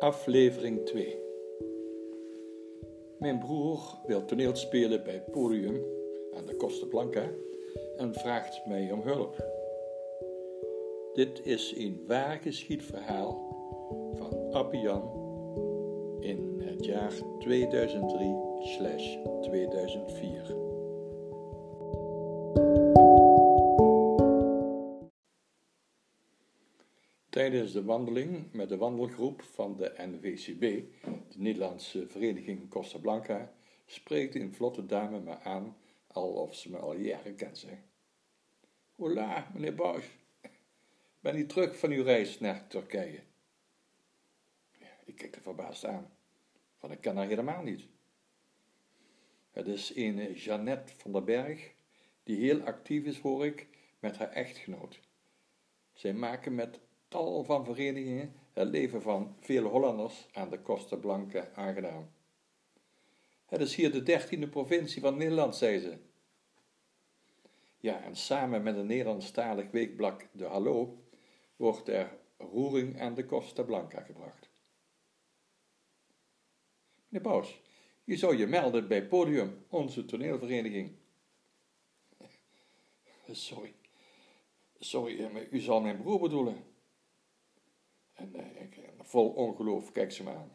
Aflevering 2 Mijn broer wil toneel spelen bij Podium aan de Costa Blanca en vraagt mij om hulp. Dit is een waar van Appian in het jaar 2003-2004. Tijdens de wandeling met de wandelgroep van de NVCB, de Nederlandse Vereniging Costa Blanca, spreekt een vlotte dame me aan alsof ze me al jaren kent. Hola, meneer Bouch. Ben u terug van uw reis naar Turkije? ik kijk er verbaasd aan, want ik ken haar helemaal niet. Het is een Jeannette van der Berg, die heel actief is, hoor ik, met haar echtgenoot. Zij maken met tal van verenigingen het leven van vele Hollanders aan de Costa Blanca aangenaam. Het is hier de dertiende provincie van Nederland, zei ze. Ja, en samen met een Nederlandstalig weekblad De Hallo wordt er roering aan de Costa Blanca gebracht. Meneer Paus, je zou je melden bij Podium, onze toneelvereniging. Sorry, sorry, eh, u zal mijn broer bedoelen. En uh, ik, vol ongeloof kijk ze me aan.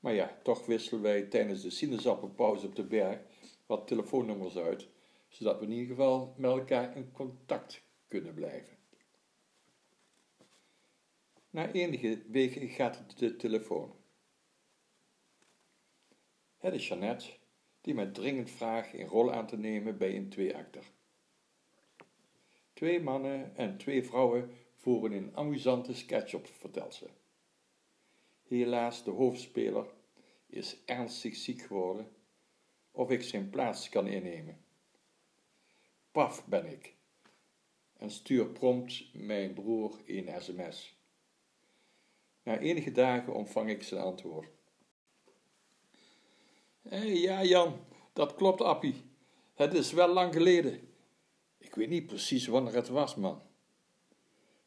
Maar ja, toch wisselen wij tijdens de sinaasappelpauze op de berg wat telefoonnummers uit, zodat we in ieder geval met elkaar in contact kunnen blijven. Na enige weken gaat de telefoon. Het is Jeannette, die mij dringend vraagt een rol aan te nemen bij een tweeakter. Twee mannen en twee vrouwen voeren een amusante sketch op, vertelt ze. Helaas, de hoofdspeler is ernstig ziek geworden, of ik zijn plaats kan innemen. Paf ben ik, en stuur prompt mijn broer een sms. Na enige dagen ontvang ik zijn antwoord. Hey, ja Jan, dat klopt Appie. Het is wel lang geleden. Ik weet niet precies wanneer het was, man.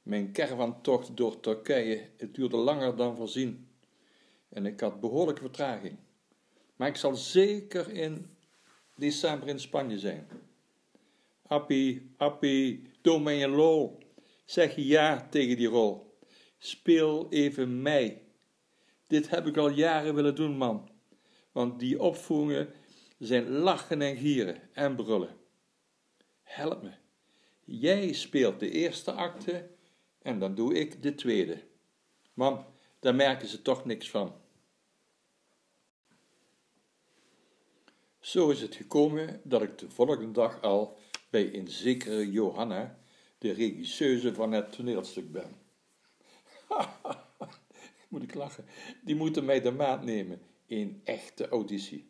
Mijn caravantocht door Turkije het duurde langer dan voorzien en ik had behoorlijke vertraging. Maar ik zal zeker in december in Spanje zijn. Appie, Appie, doe mij een. Zeg ja tegen die rol. Speel even mij. Dit heb ik al jaren willen doen, man. Want die opvoeringen zijn lachen en gieren en brullen. Help me. Jij speelt de eerste acte en dan doe ik de tweede. Mam, daar merken ze toch niks van. Zo is het gekomen dat ik de volgende dag al bij een zekere Johanna, de regisseuse van het toneelstuk ben. Moet ik lachen. Die moeten mij de maat nemen. Een echte auditie.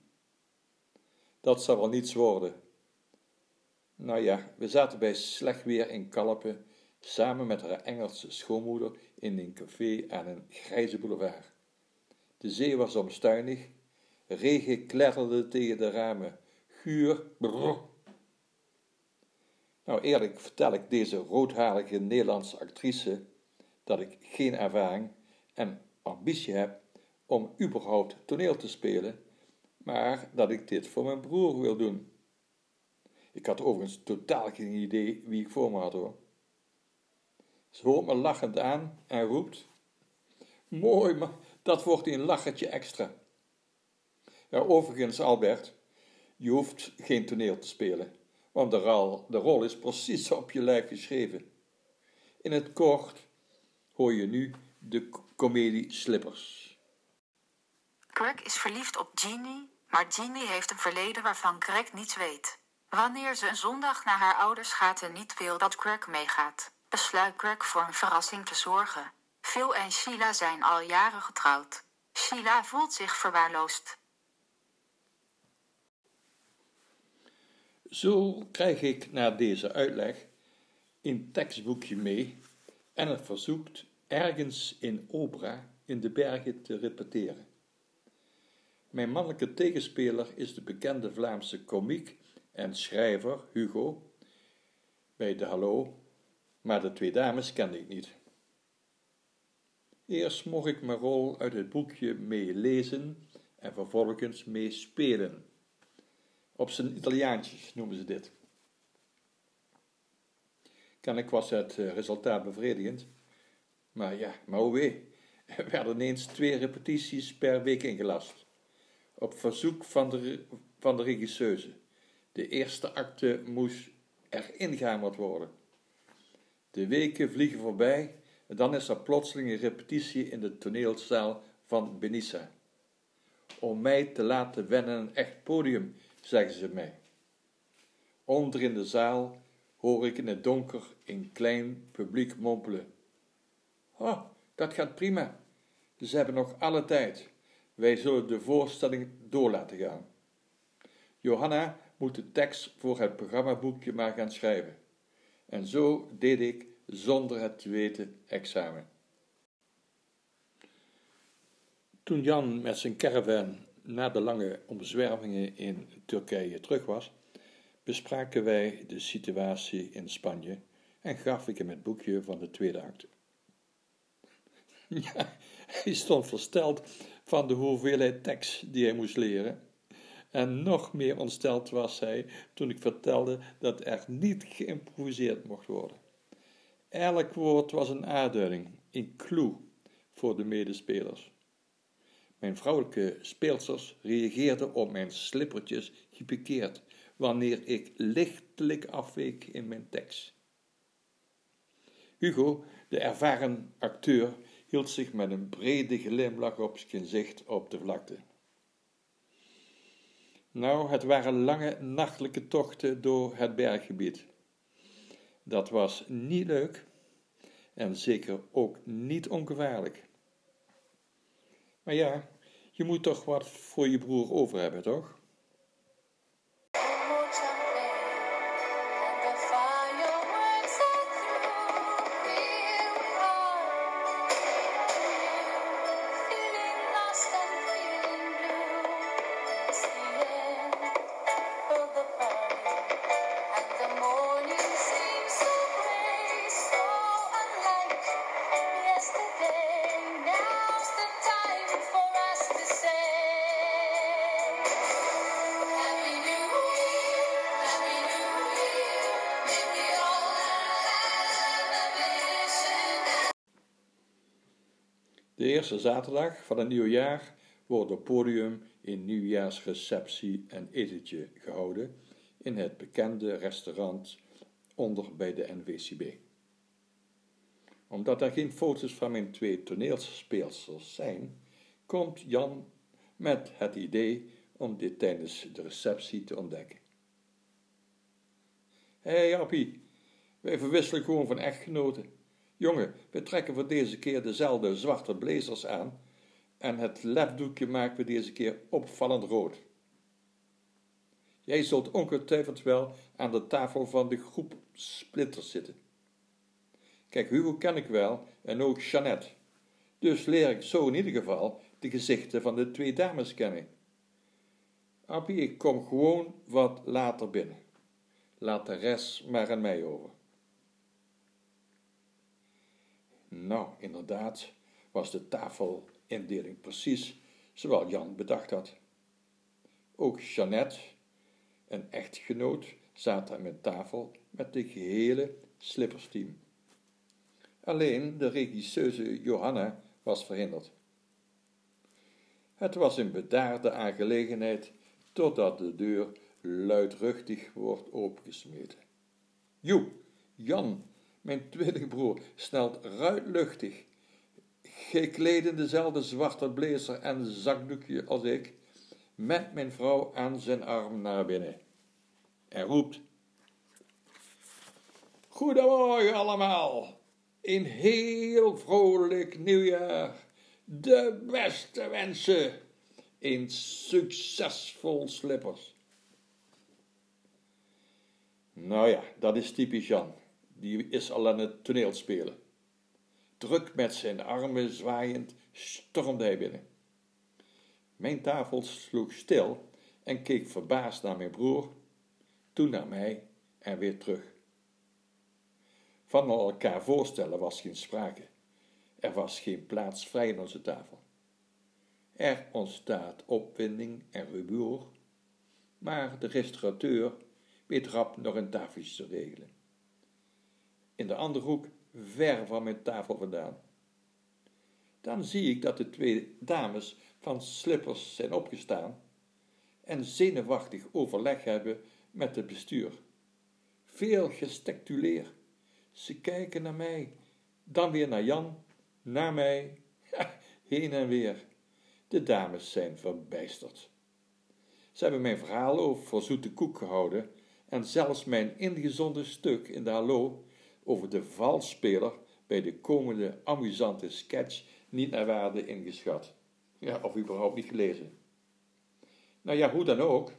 Dat zal wel niets worden. Nou ja, we zaten bij slecht weer in Kalpen samen met haar Engelse schoonmoeder in een café aan een grijze boulevard. De zee was omstuinig, regen kletterde tegen de ramen, guur. Nou eerlijk vertel ik deze roodharige Nederlandse actrice dat ik geen ervaring en ambitie heb om überhaupt toneel te spelen, maar dat ik dit voor mijn broer wil doen. Ik had overigens totaal geen idee wie ik voor me had hoor. Ze hoort me lachend aan en roept: Mooi, maar dat wordt een lachertje extra. Overigens, Albert, je hoeft geen toneel te spelen, want de rol, de rol is precies op je lijf geschreven. In het kort hoor je nu de komedie Slippers. Greg is verliefd op Jeannie, maar Jeannie heeft een verleden waarvan Greg niets weet. Wanneer ze een zondag naar haar ouders gaat en niet wil dat Greg meegaat, besluit Greg voor een verrassing te zorgen. Phil en Sheila zijn al jaren getrouwd. Sheila voelt zich verwaarloosd. Zo krijg ik na deze uitleg een tekstboekje mee en het verzoekt ergens in Obra in de bergen te repeteren. Mijn mannelijke tegenspeler is de bekende Vlaamse komiek en schrijver Hugo bij de Hallo maar de twee dames kende ik niet. Eerst mocht ik mijn rol uit het boekje meelezen en vervolgens meespelen. Op zijn Italiaantjes noemen ze dit. Kennelijk was het eh, resultaat bevredigend. Maar ja, maar hoe wee, er werden ineens twee repetities per week ingelast. Op verzoek van de, van de regisseuse. De eerste acte moest er ingehamerd worden. De weken vliegen voorbij en dan is er plotseling een repetitie in de toneelzaal van Benissa. Om mij te laten wennen een echt podium, zeggen ze mij. Onder in de zaal hoor ik in het donker een klein publiek mompelen. Oh, dat gaat prima. Ze hebben nog alle tijd. Wij zullen de voorstelling door laten gaan. Johanna moet de tekst voor het programmaboekje maar gaan schrijven. En zo deed ik, zonder het te weten, examen. Toen Jan met zijn caravan na de lange omzwervingen in Turkije terug was, bespraken wij de situatie in Spanje en gaf ik hem het boekje van de tweede acte. Ja, hij stond versteld van de hoeveelheid tekst die hij moest leren. En nog meer ontsteld was hij toen ik vertelde dat er niet geïmproviseerd mocht worden. Elk woord was een aanduiding, een clue voor de medespelers. Mijn vrouwelijke speelsters reageerden op mijn slippertjes gepikeerd wanneer ik lichtelijk afweek in mijn tekst. Hugo, de ervaren acteur, hield zich met een brede glimlach op zijn gezicht op de vlakte. Nou, het waren lange nachtelijke tochten door het berggebied. Dat was niet leuk en zeker ook niet ongevaarlijk. Maar ja, je moet toch wat voor je broer over hebben, toch? De eerste zaterdag van het nieuwe jaar wordt op podium een nieuwjaarsreceptie en etentje gehouden in het bekende restaurant onder bij de NVCB. Omdat er geen foto's van mijn twee toneelspeelsters zijn, komt Jan met het idee om dit tijdens de receptie te ontdekken. Hé hey, Appie, wij verwisselen gewoon van echtgenoten. Jongen, we trekken voor deze keer dezelfde zwarte blazers aan en het lefdoekje maken we deze keer opvallend rood. Jij zult ongetwijfeld wel aan de tafel van de groep splitters zitten. Kijk, Hugo ken ik wel en ook Jeannette. Dus leer ik zo in ieder geval de gezichten van de twee dames kennen. Appie, ik kom gewoon wat later binnen. Laat de rest maar aan mij over. Nou, inderdaad was de tafelindeling precies zoals Jan bedacht had. Ook Jeannette, een echtgenoot, zat aan mijn tafel met de gehele slippersteam. Alleen de regisseuse Johanna was verhinderd. Het was een bedaarde aangelegenheid totdat de deur luidruchtig wordt opengesmeten. Joe, Jan, mijn tweelingbroer, snelt ruidluchtig, gekleed in dezelfde zwarte blazer en zakdoekje als ik, met mijn vrouw aan zijn arm naar binnen. En roept: Goedemorgen allemaal! Een heel vrolijk nieuwjaar! De beste wensen! Een succesvol slippers! Nou ja, dat is typisch Jan die is al aan het toneel spelen. Druk met zijn armen zwaaiend stormde hij binnen. Mijn tafel sloeg stil en keek verbaasd naar mijn broer, toen naar mij en weer terug. Van elkaar voorstellen was geen sprake. Er was geen plaats vrij in onze tafel. Er ontstaat opwinding en rumoer, maar de restaurateur weet rap nog een tafeltje te regelen. In de andere hoek, ver van mijn tafel vandaan. Dan zie ik dat de twee dames van slippers zijn opgestaan en zenuwachtig overleg hebben met het bestuur. Veel gesticuleer. Ze kijken naar mij, dan weer naar Jan, naar mij, heen en weer. De dames zijn verbijsterd. Ze hebben mijn verhaal over zoete koek gehouden en zelfs mijn ingezonde stuk in de hallo over de valspeler bij de komende amusante sketch niet naar waarde ingeschat. Ja, of überhaupt niet gelezen. Nou ja, hoe dan ook.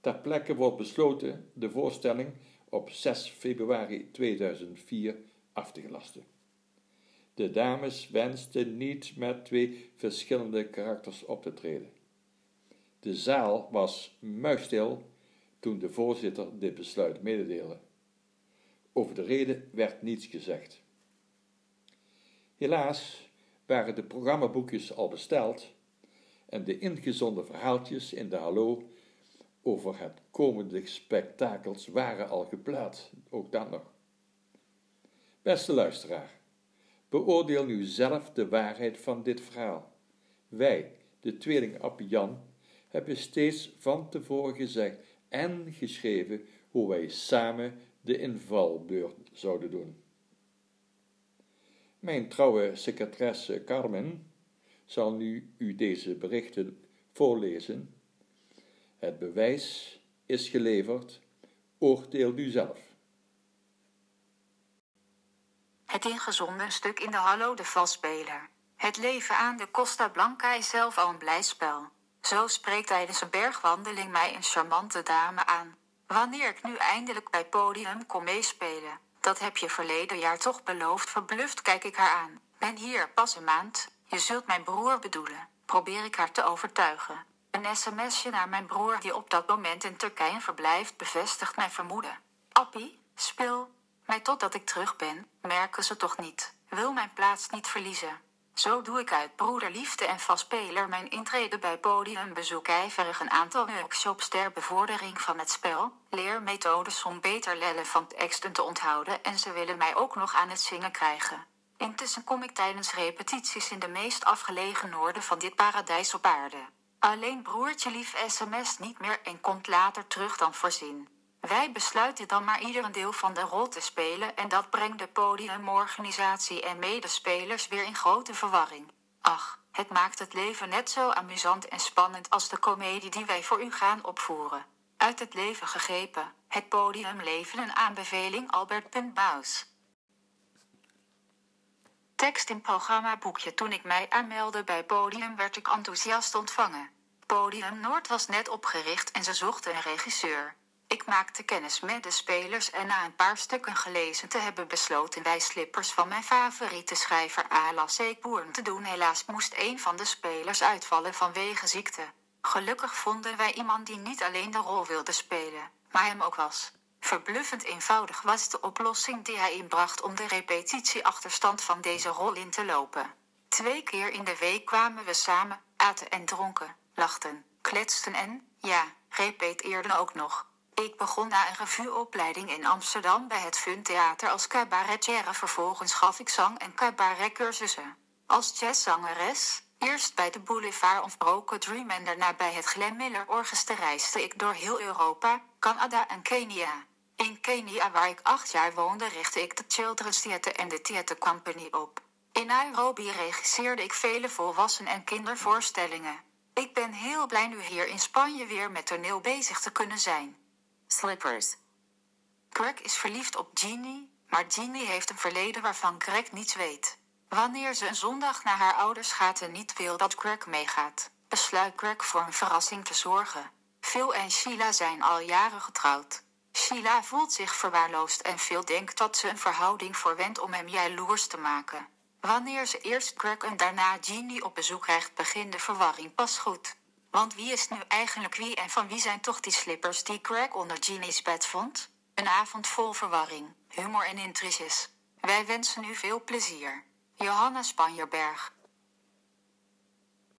Ter plekke wordt besloten de voorstelling op 6 februari 2004 af te gelasten. De dames wensten niet met twee verschillende karakters op te treden. De zaal was muisstil toen de voorzitter dit besluit mededeelde. Over de reden werd niets gezegd. Helaas waren de programmaboekjes al besteld en de ingezonden verhaaltjes in de hallo over het komende spektakels waren al geplaatst, ook dan nog. Beste luisteraar, beoordeel nu zelf de waarheid van dit verhaal. Wij, de tweeling Appie Jan, hebben steeds van tevoren gezegd en geschreven hoe wij samen de invalbeurt zouden doen. Mijn trouwe secretaresse Carmen zal nu u deze berichten voorlezen. Het bewijs is geleverd, oordeel u zelf. Het ingezonden stuk in de Hallo de Valspeler. Het leven aan de Costa Blanca is zelf al een blij spel. Zo spreekt tijdens een bergwandeling mij een charmante dame aan. Wanneer ik nu eindelijk bij podium kom meespelen, dat heb je verleden jaar toch beloofd, verbluft kijk ik haar aan. Ben hier pas een maand, je zult mijn broer bedoelen. Probeer ik haar te overtuigen. Een sms'je naar mijn broer die op dat moment in Turkije verblijft bevestigt mijn vermoeden. Appie, speel mij totdat ik terug ben, merken ze toch niet. Wil mijn plaats niet verliezen. Zo doe ik uit broederliefde en vastspeler mijn intrede bij podium bezoek ijverig een aantal workshops ter bevordering van het spel, leer methodes om beter lellen van teksten te onthouden en ze willen mij ook nog aan het zingen krijgen. Intussen kom ik tijdens repetities in de meest afgelegen noorden van dit paradijs op aarde. Alleen broertje lief sms niet meer en komt later terug dan voorzien. Wij besluiten dan maar ieder een deel van de rol te spelen en dat brengt de podiumorganisatie en medespelers weer in grote verwarring. Ach, het maakt het leven net zo amusant en spannend als de komedie die wij voor u gaan opvoeren. Uit het leven gegrepen, het podiumleven een aanbeveling Albert Buis. Tekst in programma boekje Toen ik mij aanmeldde bij Podium werd ik enthousiast ontvangen. Podium Noord was net opgericht en ze zochten een regisseur. Ik maakte kennis met de spelers en na een paar stukken gelezen te hebben besloten wij slippers van mijn favoriete schrijver Ala Seekboern te doen. Helaas moest een van de spelers uitvallen vanwege ziekte. Gelukkig vonden wij iemand die niet alleen de rol wilde spelen, maar hem ook was. Verbluffend eenvoudig was de oplossing die hij inbracht om de repetitieachterstand van deze rol in te lopen. Twee keer in de week kwamen we samen, aten en dronken, lachten, kletsten en, ja, repeteerden ook nog. Ik begon na een revueopleiding in Amsterdam bij het Fun Theater als cabaretière. Vervolgens gaf ik zang- en cabaretcursussen. Als jazzzangeres, eerst bij de Boulevard of Broken Dream en daarna bij het Glenn Miller Orchestra reisde ik door heel Europa, Canada en Kenia. In Kenia, waar ik acht jaar woonde, richtte ik de Children's Theater en de Theater Company op. In Nairobi regisseerde ik vele volwassen- en kindervoorstellingen. Ik ben heel blij nu hier in Spanje weer met toneel bezig te kunnen zijn. Slippers. Greg is verliefd op Jeannie, maar Jeannie heeft een verleden waarvan Greg niets weet. Wanneer ze een zondag naar haar ouders gaat en niet wil dat Greg meegaat, besluit Greg voor een verrassing te zorgen. Phil en Sheila zijn al jaren getrouwd. Sheila voelt zich verwaarloosd en Phil denkt dat ze een verhouding voorwendt om hem jaloers te maken. Wanneer ze eerst Greg en daarna Jeannie op bezoek krijgt, begint de verwarring pas goed. Want wie is nu eigenlijk wie en van wie zijn toch die slippers die Greg onder Jeannie's bed vond? Een avond vol verwarring, humor en intriges. Wij wensen u veel plezier. Johanna Spanjerberg.